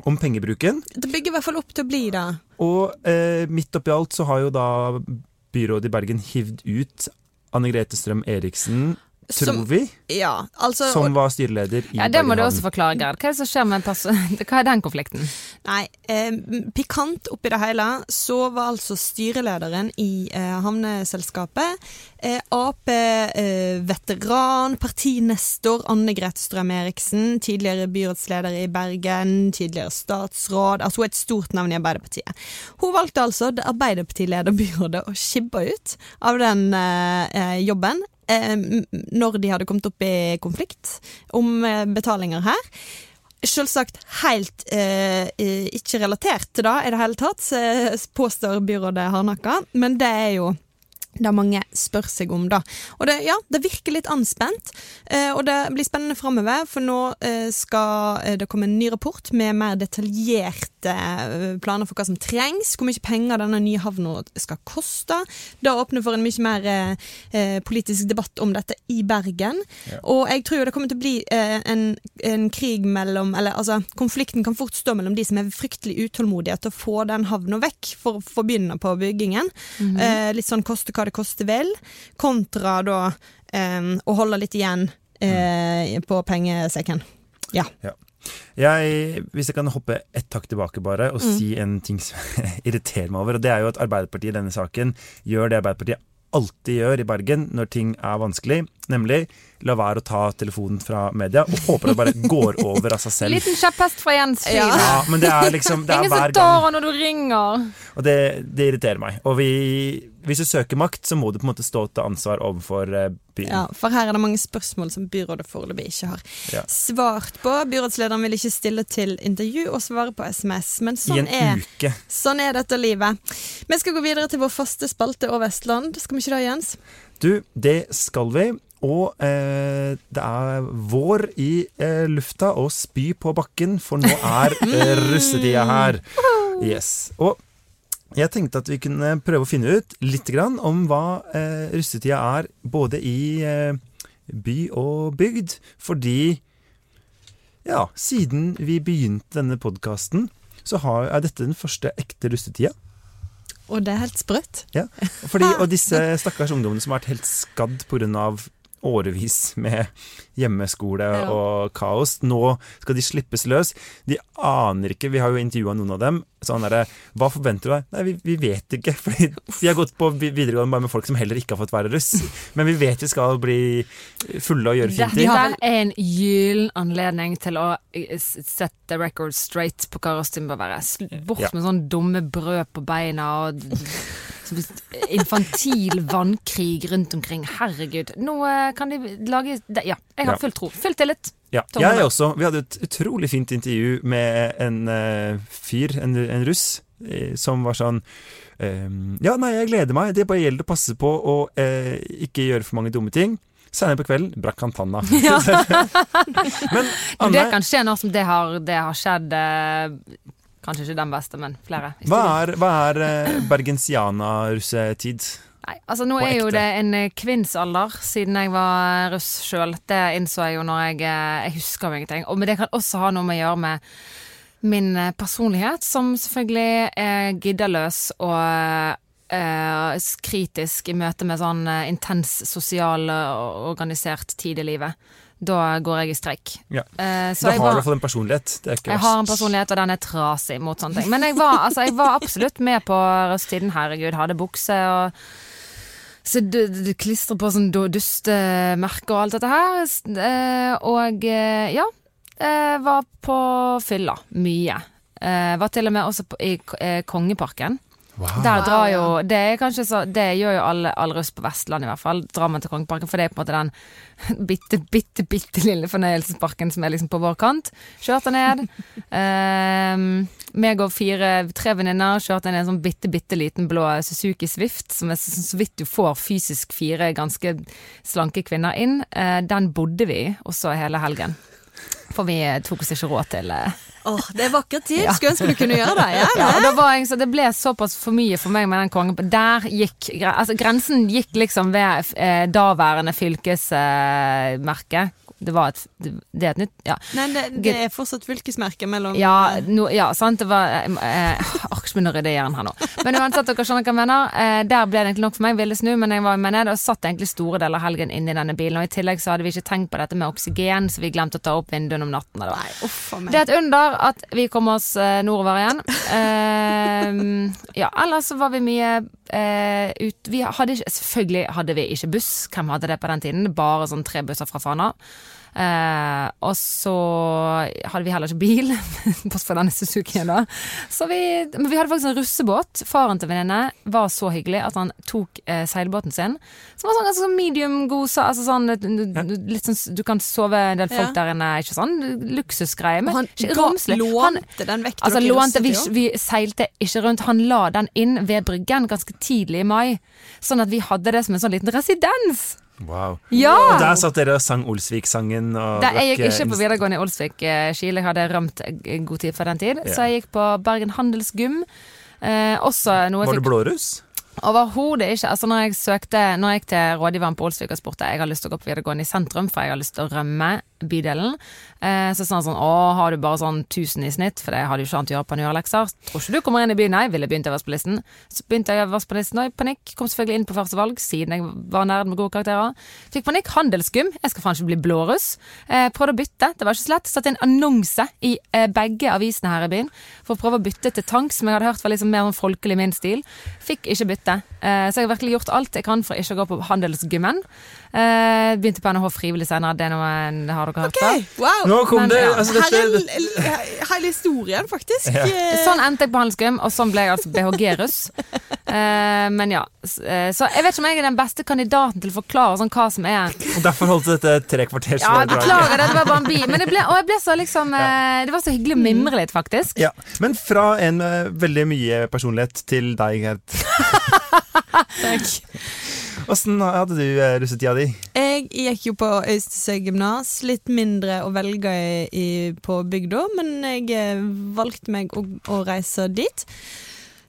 om pengebruken. Det bygger i hvert fall opp til å bli det. Og eh, midt oppi alt så har jo da byrådet i Bergen hivd ut Anne Grete Strøm Eriksen tror Som- vi, Ja, altså som var styreleder i Ja, Det må du også forklare, Gerd. Hva er det som skjer med *laughs* Hva er den konflikten? Nei, eh, pikant oppi det hele, så var altså styrelederen i eh, havneselskapet eh, Ap-veteran, partinestor Anne Grete Strøm-Eriksen, tidligere byrådsleder i Bergen, tidligere statsråd, altså hun er et stort navn i Arbeiderpartiet. Hun valgte altså det Arbeiderpartilederbyrådet å skibbe ut av den eh, eh, jobben eh, når de hadde kommet opp i konflikt om eh, betalinger her. Selvsagt helt eh, eh, ikke relatert til det i det hele tatt, eh, påstår byrådet Hardnakka, men det er jo det mange spør seg om, da. Og det, ja, det virker litt anspent, eh, og det blir spennende framover, for nå eh, skal eh, det komme en ny rapport med mer detaljerte planer for hva som trengs, hvor mye penger denne nye havna skal koste. Det åpner for en mye mer politisk debatt om dette i Bergen. Og jeg tror jo det kommer til å bli eh, en, en krig mellom Eller altså, konflikten kan fort stå mellom de som er fryktelig utålmodige til å få den havna vekk for å få begynne på byggingen. eh, litt sånn koste hva det koster vel, kontra da eh, å holde litt igjen eh, på pengesekken. Ja. Jeg, hvis jeg kan hoppe ett takk tilbake bare og si en ting som *laughs* irriterer meg over, og det er jo at Arbeiderpartiet i denne saken gjør det Arbeiderpartiet alltid gjør i Bergen når ting er vanskelig, nemlig la være å ta telefonen fra media og håper det bare går *laughs* over av seg selv. Liten kjepphest fra Jens. Ja. Ja, men det er liksom Det er Ingen som tar gang. når du ringer. Og det, det irriterer meg. Og vi, hvis du søker makt, så må du på en måte stå til ansvar overfor eh, byen. Ja, for her er det mange spørsmål som byrådet foreløpig ikke har Ja. svart på. Byrådslederen vil ikke stille til intervju og svare på SMS, men sånn er, uke. sånn er dette livet. Vi skal gå videre til vår faste spalte og Vestland. Skal vi ikke det, Jens? Du, det skal vi. Og eh, det er vår i eh, lufta og spy på bakken, for nå er eh, russetida her. Yes. Og jeg tenkte at vi kunne prøve å finne ut litt grann om hva eh, russetida er både i eh, by og bygd. Fordi ja, siden vi begynte denne podkasten, så har, er dette den første ekte russetida. Og det er helt sprøtt. Ja, fordi, og disse stakkars ungdommene som har vært helt skadd pga. Årevis med hjemmeskole Ja. og kaos. Nå skal de slippes løs. De aner ikke, vi har jo intervjua noen av dem. Sånn derre Hva forventer du deg? Nei, vi, vi vet ikke. *laughs* Fordi vi har gått på videregående bare med folk som heller ikke har fått være russ. *laughs* Men vi vet vi skal bli fulle og gjøre fine Dette er en gyllen anledning til å eh, sette record straight på hva rushtiden bør være. Bort med sånn dumme brød på beina og *laughs* infantil vannkrig rundt omkring. Herregud. Nå eh, kan de lage Ja, jeg har full tro. Full tillit. Ja, jeg også. Vi hadde et utrolig fint intervju med en uh, fyr, en, en russ, eh, som var sånn eh, Ja, nei, jeg gleder meg. Det bare gjelder å passe på å ikke gjøre for mange dumme ting. Senere på kvelden brakk han tanna. *laughs* *laughs* Men Anne, det kan skje når som det har, det har skjedd Kanskje ikke den beste, men flere. hva er, hva er eh, bergensiana-russetid? Nei, altså Nå er jo det en eh, kvinnsalder siden jeg var russ sjøl. Det innså jeg jo når jeg eh, Jeg husker jo ingenting. Og, men det kan også ha noe med å gjøre med min eh, personlighet, som selvfølgelig er giddeløs og eh, kritisk i møte med sånn eh, intens sosial og organisert tid i livet. Da går jeg i streik. Ja. Eh, så Da har du i var- hvert fall en personlighet. Er jeg har en personlighet, og den er trasig mot sånne ting. Men jeg var, *laughs* altså, jeg var absolutt med på rusttiden. Herregud, hadde bukse og så du, du klistrer på sånn du- dustemerker og alt dette her. Eh, Og eh, ja, eh, var på fylla mye. Var til og med også på, i Kongeparken. Wow. Der drar jo Det er kanskje så Det gjør jo alle, alle russ på Vestlandet i hvert fall. Drar man til Kongeparken, for det er på en måte den *laughs* bitte, bitte, bitte lille fornøyelsesparken som er liksom på vår kant. Kjørte ned. Vi *laughs* meg og fire, tre venninner kjørte ned en sånn bitte, bitte liten blå Suzuki Swift, som er så, så vidt du får fysisk fire ganske slanke kvinner inn. Eh, den bodde vi i også hele helgen. For vi eh, tok oss ikke råd til eh, Åh, det er vakker tid. Ja. Skulle ønske du kunne gjøre det. Ja, ja, var jeg, så det ble såpass for mye for meg med den kongen. Der gikk altså, Grensen gikk liksom ved eh, daværende fylkesmerke. Det var et, det, det er et nytt Ja. Nei, det, det er fortsatt fylkesmerke mellom Ja, no, ja, sant. Det var eh, eh, Ork ikke begynne å rydde jern her nå. Men uansett, dere skjønner hva jeg mener. Eh, der ble det egentlig nok for meg. Ville snu, men jeg var med ned og satt egentlig store deler av helgen inni i denne bilen. Og i tillegg så hadde vi ikke tenkt på dette med oksygen, så vi glemte å ta opp vinduene om natten. Nei, uff meg. det er et under at vi kom oss eh, nordover igjen. Eh, ja, ellers så var vi mye Uh, ut Vi hadde ikke Selvfølgelig hadde vi ikke buss. Hvem hadde det på den tiden? Bare sånn tre busser fra Fana. Eh, og så hadde vi heller ikke bil, *laughs* bortsett fra denne Suzukien da. Så vi, men vi hadde faktisk en russebåt. Faren til venninne var så hyggelig at han tok eh, seilbåten sin. Som var sånn ganske sånn medium god så, altså sånn, litt sånn, Du kan sove en del folk Ja. der inne. Ikke sånn luksusgreie, men Han ikke romslig. Lånte den vekk Altså, lånte, vi, vi seilte ikke rundt. Han la den inn ved bryggen ganske tidlig i mai. Sånn at vi hadde det som en sånn liten residens. Wow. Ja! Og der satt dere og sang Olsvik-sangen. jeg gikk ikke på eh, videregående i Olsvik, eh, Kiel. Jeg hadde rømt eh, god tid for den tid. Ja. Så jeg gikk på Bergen Handelsgym. Eh, Var det blåruss? Overhodet ikke. Altså når jeg søkte Når jeg gikk til rådgiveren på Olsvik og spurte Jeg har lyst til å gå på videregående i sentrum, for jeg har lyst til å rømme bydelen, eh, så han sånn Å, har du bare sånn 1000 i snitt? For det hadde jo ikke annet å gjøre på Njørlekser. Tror ikke du kommer inn i byen? Nei, ville begynt øverst på listen. Så begynte jeg øverst på listen, og i panikk kom selvfølgelig inn på første valg, siden jeg var nerd med gode karakterer. Fikk panikk. Handelsgym. Jeg skal faen ikke bli blåruss. Eh, prøvde å bytte. Det var ikke så lett. Satte inn annonse i eh, begge avisene her i byen for å prøve å bytte til tank, som jeg hadde hørt var liksom mer sånn folkelig min stil. Fikk ikke bytte. Eh, så jeg har virkelig gjort alt jeg kan for ikke å gå på handelsgymmen. Eh, begynte på NHH frivillig senere. Det er noe en har dere hørt Ok, før. wow. Nå kom Men, det ja. altså, Her er dette, l- l- hele historien, faktisk. Ja. Eh, Sånn endte jeg på handelsgym, og sånn ble jeg altså BHG-russ. uh, men ja. Eh, Så jeg vet ikke om jeg er den beste kandidaten til å forklare sånn hva som er Og derfor holdt dette tre kvarters Ja, beklager, det var bare en bi. Men det ble, og jeg ble så liksom ja. Det var så hyggelig å mimre litt, faktisk. Ja, Men fra en med veldig mye personlighet til deg, Gerd. *laughs* Åssen hadde du eh, russetida di? Jeg gikk jo på Øystese gymnas, litt mindre å velge i, på bygda, men jeg eh, valgte meg å, å reise dit.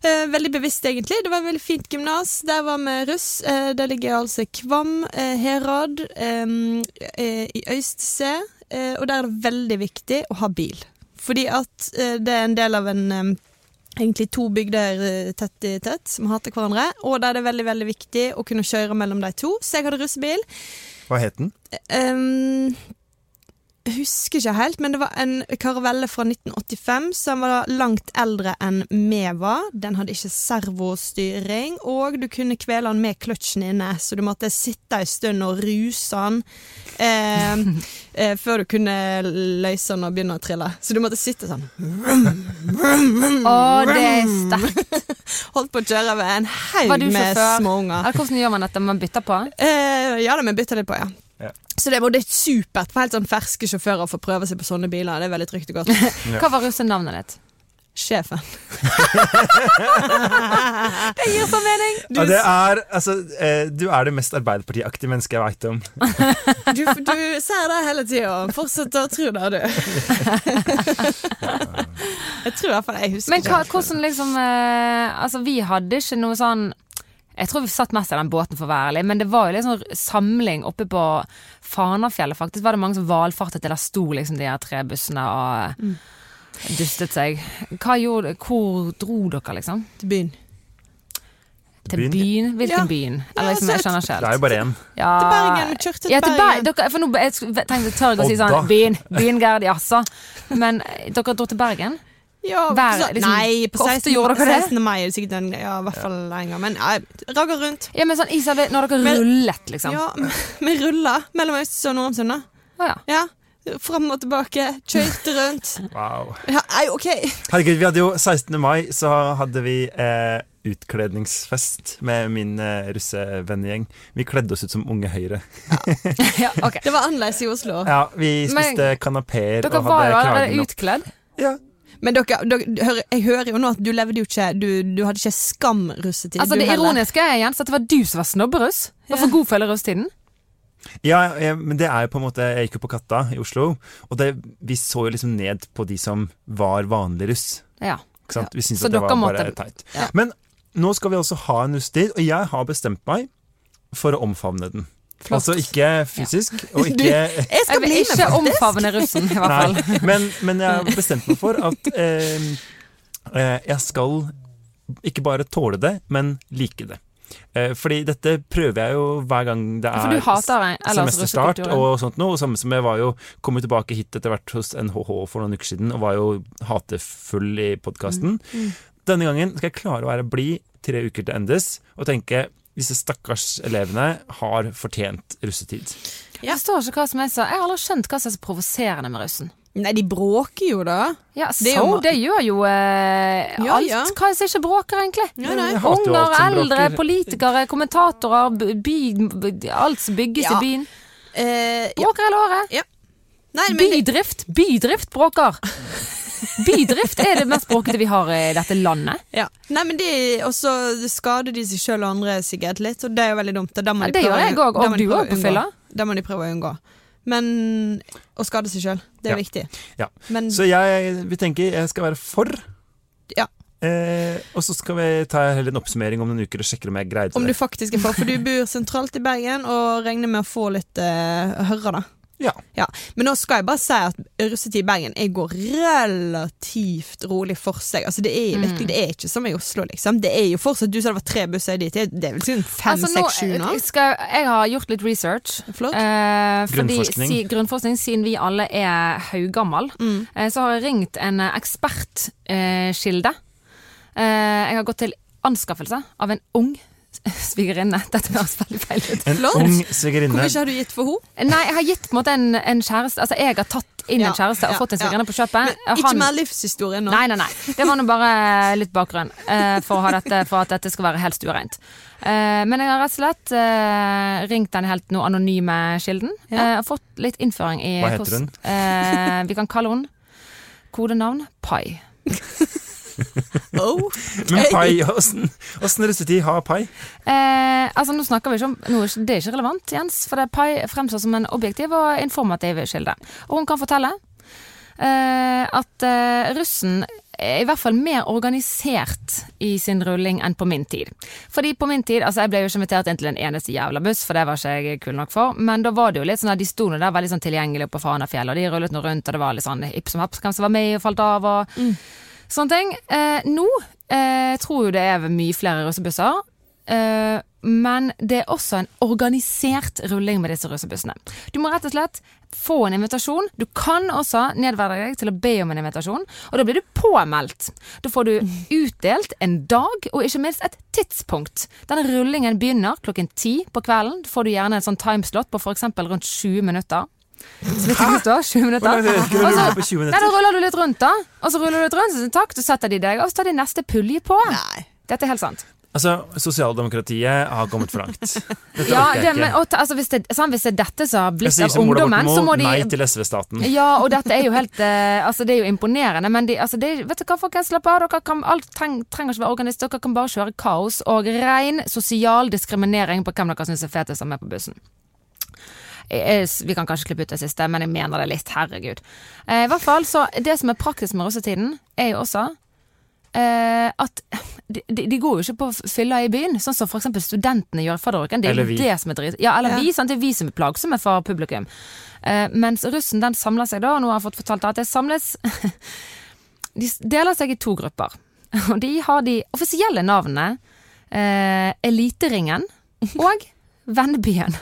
Eh, veldig bevisst, egentlig. Det var et veldig fint gymnas. Der var vi russ. Eh, der ligger altså Kvam, eh, Herad, eh, i Øystese. Eh, og der er det veldig viktig å ha bil. Fordi at det er en del av en Egentlig to bygder eh, tett i tett som hater hverandre. Og da er det veldig veldig viktig å kunne kjøre mellom de to. Så jeg hadde russebil. Hva het den? Um, jeg husker ikke helt, men det var en karavelle fra 1985 som var langt eldre enn vi var. Den hadde ikke servostyring, og du kunne kvele den med kløtsjen inne, så du måtte sitte en stund og ruse den eh, *laughs* eh, før du kunne løse den og begynne å trille. Så du måtte sitte sånn. Å, det er sterkt. *laughs* Holdt på å kjøre ved en haug med sjåfør? små unger. Eller hvordan gjør man dette? Man bytter på? Eh, ja, det vi bytter litt på, ja. Ja. Så det, og det er supert for helt sånn ferske sjåfører å få prøve seg på sånne biler. Det er veldig trygt og godt. *laughs* Hva var russenavnet ditt? Sjefen. *laughs* Det gir så mening! Ja, det er, altså, eh, du er det mest Arbeiderpartiaktige mennesket jeg veit om. *laughs* Du, du ser det hele tida. Fortsetter å tro det, du. Jeg tror i hvert fall jeg husker Men hva, hvordan liksom eh, Altså, vi hadde ikke noe sånn jeg tror vi satt mest i den båten, for å være ærlig, men det var jo litt sånn samling oppe på Fanafjellet, faktisk. Var det mange som valfartet til der sto liksom de her tre bussene og Mm. dustet seg. Hva gjorde Hvor dro dere, liksom? Til byen. Til Byen? byen? Hvilken Ja. byen? Eller liksom, jeg skjønner ikke Det er jo bare én. Ja, Til Bergen. Vi kjørte til ja, til Bergen. Ber Dere, for nå jeg tenkte jeg tør ikke å si sånn. Byen, byen Gerd, jaså. Men eh, dere dro til Bergen? Ja, Hver- så, liksom, nei, på 16. gjorde dere det? 16. mai er det sikkert en, ja, i hvert fall en gang. Men ja, ragger rundt. Ja, men sånn Isabel, når dere Men- rullet, liksom. Ja, vi rulla mellom Øst- og Nordhamsund, Ah, ja. Ja. Fram og tilbake. Kjørte rundt. Wow. Ja, nei, OK. Herregud, vi hadde jo 16. mai, så hadde vi eh, utkledningsfest med min eh, russevennegjeng. Vi kledde oss ut som Unge Høyre. ja, *laughs* okay. Det var annerledes i Oslo. Ja, Vi spiste kanapeer Dere var jo allerede utkledd. Ja. Men dere, dere jeg hører jo nå at du levde jo ikke Du, du hadde ikke skam-russetid. Altså Det heller. ironiske er Jens, at det var du som var snobberuss. Var for god for hele russetiden. Ja, jeg, men det er jo på en måte Jeg gikk jo på Katta i Oslo, og det, vi så jo liksom ned på de som var vanlig russ. Ja. Ikke sant? Vi syntes Så at det var var bare teit. Ja. Men nå skal vi også ha en russetid, og jeg har bestemt meg for å omfavne den. Altså ikke fysisk, og *laughs* ikke jeg Jeg skal bli ikke omfavne russen, i hvert fall. Nei, men, men jeg har bestemt meg for at eh, eh, jeg skal ikke bare tåle det, men like det. Eh, fordi dette prøver jeg jo hver gang det er semesterstart og sånt noe. Og samme som jeg var jo kommet tilbake hit etter hvert hos NHH for noen uker siden og var jo hatefull i podkasten. Mm, Denne gangen skal jeg klare å være blid tre uker til endes og tenke disse stakkars elevene har fortjent russetid. Jeg forstår ikke hva som er så Jeg har aldri skjønt hva som er så provoserende med russen. Nei, de bråker jo, da. Ja, Det er jo- det gjør jo eh, Ja, alt. ja. Hva er det som ikke bråker, egentlig? Ja, Unger, eldre, politikere, kommentatorer, by, by, alt som bygges Ja. i byen. Eh, ja. Bråker hele året. Nei, men det, Bydrift! Bydrift bråker! *laughs* Bydrift er det mest bråkete vi har i dette landet. ja. Nei, men de, Og så skader de seg sjøl og andre sikkert litt, og det er jo veldig dumt. Ja, de det prøve gjør å- jeg òg, og du òg på unngå. fylla. Det må de prøve å unngå. Men å skade seg sjøl, det er Ja. viktig. Ja. Men Så jeg vil tenke jeg skal være for. Ja. Eh, og så skal vi ta heller en oppsummering om noen uker og sjekke om jeg greide om du faktisk er for, for du bor sentralt i Bergen og regner med å få litt eh, høre, da. Ja. Ja. Men nå skal jeg bare si at russetid i Bergen jeg går relativt rolig for seg. Altså det er Mm. virkelig, det er ikke som i Oslo, liksom. Det er jo fortsatt, Du sa det var tre busser dit. Det er vel sånn fem, Altså, seks, sju nå? skal, jeg har gjort litt research. Flott. Eh, fordi, Grunnforskning. Si, grunnforskning. Siden vi alle er haugammal, Mm. eh, så har jeg ringt en eh. Eh, jeg har gått til anskaffelse av en ung svigerinne. *laughs* Dette høres veldig feil ut. En Flott. ung Hvor svigerinne. mye har du gitt for henne? Nei, jeg har gitt på en måte en, en kjæreste Altså, jeg har tatt inn Ja, en kjæreste og ja, fått en ja. svigerinne på kjøpet. Men ikke mer livshistorie nå. Nei, nei, nei. Det var nå bare litt bakgrunn uh, for, å ha dette, for at dette skal være helt ureint. Uh, men jeg har rett og slett uh, ringt den helt nå anonyme kilden Ja. eh, og fått litt innføring i Hva heter hun? Eh, vi kan kalle hun kodenavn Pai. *laughs* *laughs* Oh. Men pai, åssen russetid har pai? Eh, altså nå snakker vi ikke om nå, er Det er ikke relevant, Jens, for det Pai fremstår som en objektiv og informativ kilde. Og hun kan fortelle eh, at eh, russen er i hvert fall mer organisert i sin rulling enn på min tid. Fordi på min tid, altså jeg ble jo ikke invitert inn til en eneste jævla buss, for det var ikke jeg kul nok for, men da var det jo litt sånn at de sto nå der veldig sånn tilgjengelig oppe på Fanafjellet, og de rullet nå rundt, og det var litt sånn hipp som happ, hvem som var med og falt av, og sånne ting. Eh, nå eh, tror jo det er mye flere russebusser, eh, men det er også en organisert rulling med disse russebussene. Du må rett og slett få en invitasjon. Du kan også nedverdige deg til å be om en invitasjon, og da blir du påmeldt. Da får du *laughs* utdelt en dag, og ikke minst et tidspunkt. Denne rullingen begynner klokken ti på kvelden. Da får du gjerne en sånn timeslot på f.eks. rundt 20 minutter. 20 minutter. Hvordan er det ikke å Og så- rulle på 20 Nei, da ruller du litt rundt, da. Og så ruller du litt rundt, så takk, så setter de deg, og så tar de neste pulje på. Nei. Dette er helt sant. Altså, sosialdemokratiet har kommet for langt. *laughs* Dette Ja, orker det, men, og, altså, hvis, det, sant, hvis det er dette som har blitt av ungdommen, så må de nei til SV-staten. Ja, og dette er jo helt uh, Altså, det er jo imponerende, men de, altså, det, vet du hva, folkens, slapp av. Dere kan, alt treng, trenger ikke være organist, dere kan bare kjøre kaos og ren sosial diskriminering på hvem dere syns er fetest som er på bussen. Jeg- Vi kan kanskje klippe ut det siste, men jeg mener det litt. Herregud. Eh, I hvert fall, så Det som er praktisk med russetiden, er jo også eh, at de, de, går jo ikke på fylla i byen, sånn som eksempel studentene gjør i. Det er Eller jo vi. det som er drit. Ja, eller Ja. vi. Sant? Det er vi som er plagsomme for publikum. Eh, mens russen den samler seg da, og nå har jeg fått fortalt at det samles *laughs* De deler seg i to grupper. Og de har de offisielle navnene eh, Eliteringen og Vennebyen.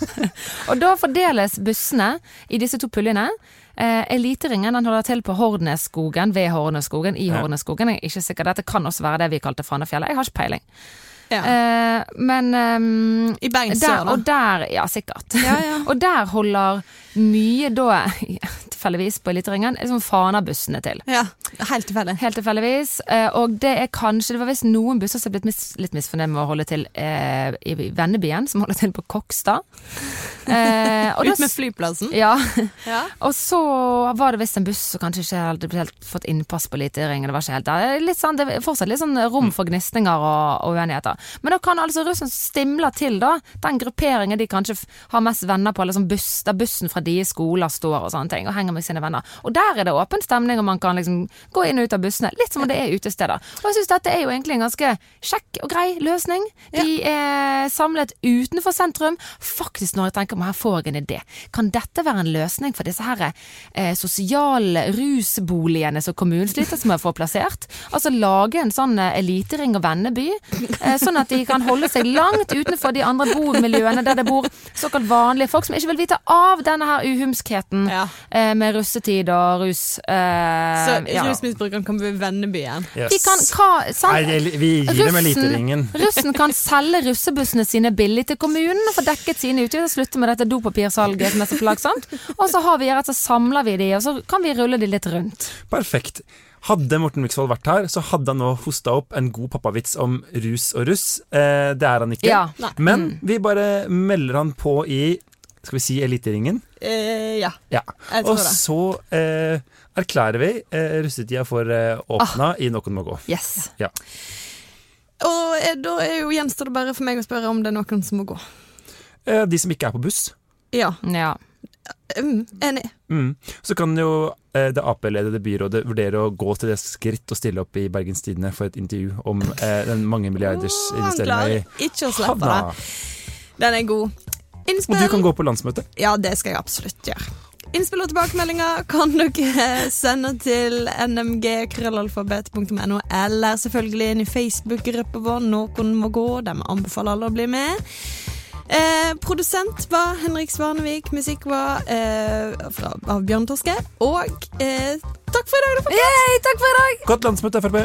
*laughs* og da fordeles bussene i disse to puljene. Eh, Eliteringen den holder til på Hordnesskogen, ved Hordnesskogen, i Ja. Hordnesskogen. Jeg er ikke sikker, dette kan også være det vi kalte Fannefjellet. Jeg har ikke peiling. Ja. Eh, men um, I Bergen sør, da. og der, ja sikkert. Ja, ja. *laughs* og der holder mye da, tilfeldigvis på Eliteringen, liksom Fana-bussene til. ja. Helt tilfeldig. Helt tilfeldigvis. eh, Og det er kanskje Det var visst noen busser som er blitt mis, litt misfornøyd med å holde til eh, i Vennebyen, som holder til på Kokstad. Eh, *laughs* Ut med flyplassen. ja. Ja. Og så var det visst en buss som kanskje ikke hadde helt fått innpass på Eliteringen. Det var ikke helt der. Litt sånn, det er fortsatt litt sånn rom for gnisninger og, og uenigheter. Men da kan altså russen stimle til, da, den grupperingen de kanskje har mest venner på, eller sånn buss, der bussen fra deres skoler står og sånne ting, og henger med sine venner. Og der er det åpen stemning, og man kan liksom gå inn og ut av bussene. Litt som om det er utesteder. Og jeg syns dette er jo egentlig en ganske kjekk og grei løsning. De er samlet utenfor sentrum. Faktisk, når jeg tenker meg, her får jeg en idé. Kan dette være en løsning for disse her eh, sosiale rusboligene som kommunen sliter med å få plassert? Altså lage en sånn eh, elitering og venneby, eh, sånn at de kan holde seg langt utenfor de andre bomiljøene der det bor såkalt vanlige folk som ikke vil vite av denne her uhumskheten Ja. eh, med russetid og rus. Eh, Så ja. rusmisbrukeren kan bli vennebyen. Yes. De kan hva, sant? Nei, vi gir dem Russen- eliteringen. *laughs* Russen kan selge russebussene sine billig til kommunen og få dekket sine utgifter. Slutte med dette dopapirsalget som er så plagsomt. Og så har vi rett så samler vi de, og så kan vi rulle de litt rundt. Perfekt. Hadde Morten Myksvold vært her, så hadde han nå hosta opp en god pappavits om rus og russ. Eh, det er han ikke. Ja. Men vi bare melder han på i skal vi si Eliteringen. Eh, ja. Ja. Jeg tror Og det. så eh, erklærer vi eh, russetida for eh, åpna i Noen må gå. Yes. Ja. Og eh, da er jo gjenstår det bare for meg å spørre om det er noen som må gå. Eh, de som ikke er på buss. Ja, Ja. mm, enig. Mm. Så kan jo eh, det Ap-ledede byrådet vurdere å gå til det skritt og stille opp i Bergens Tidende for et intervju om eh, den mange milliarders investeringa i klarer ikke å slippe havna. det. Den er god. Og du kan gå på landsmøte. Ja, det skal jeg absolutt gjøre. Innspill og tilbakemeldinger kan dere *laughs* sende til nmg.krøllalfabet.no, eller selvfølgelig inn i Facebook-gruppa vår Noen må gå, de anbefaler alle å bli med. Eh, produsent var Henrik Svanevik, musikk var eh, fra, av Bjørn Torske. Og eh, takk for i dag, da, folkens! Yay, takk for i dag! Godt landsmøte, Frp.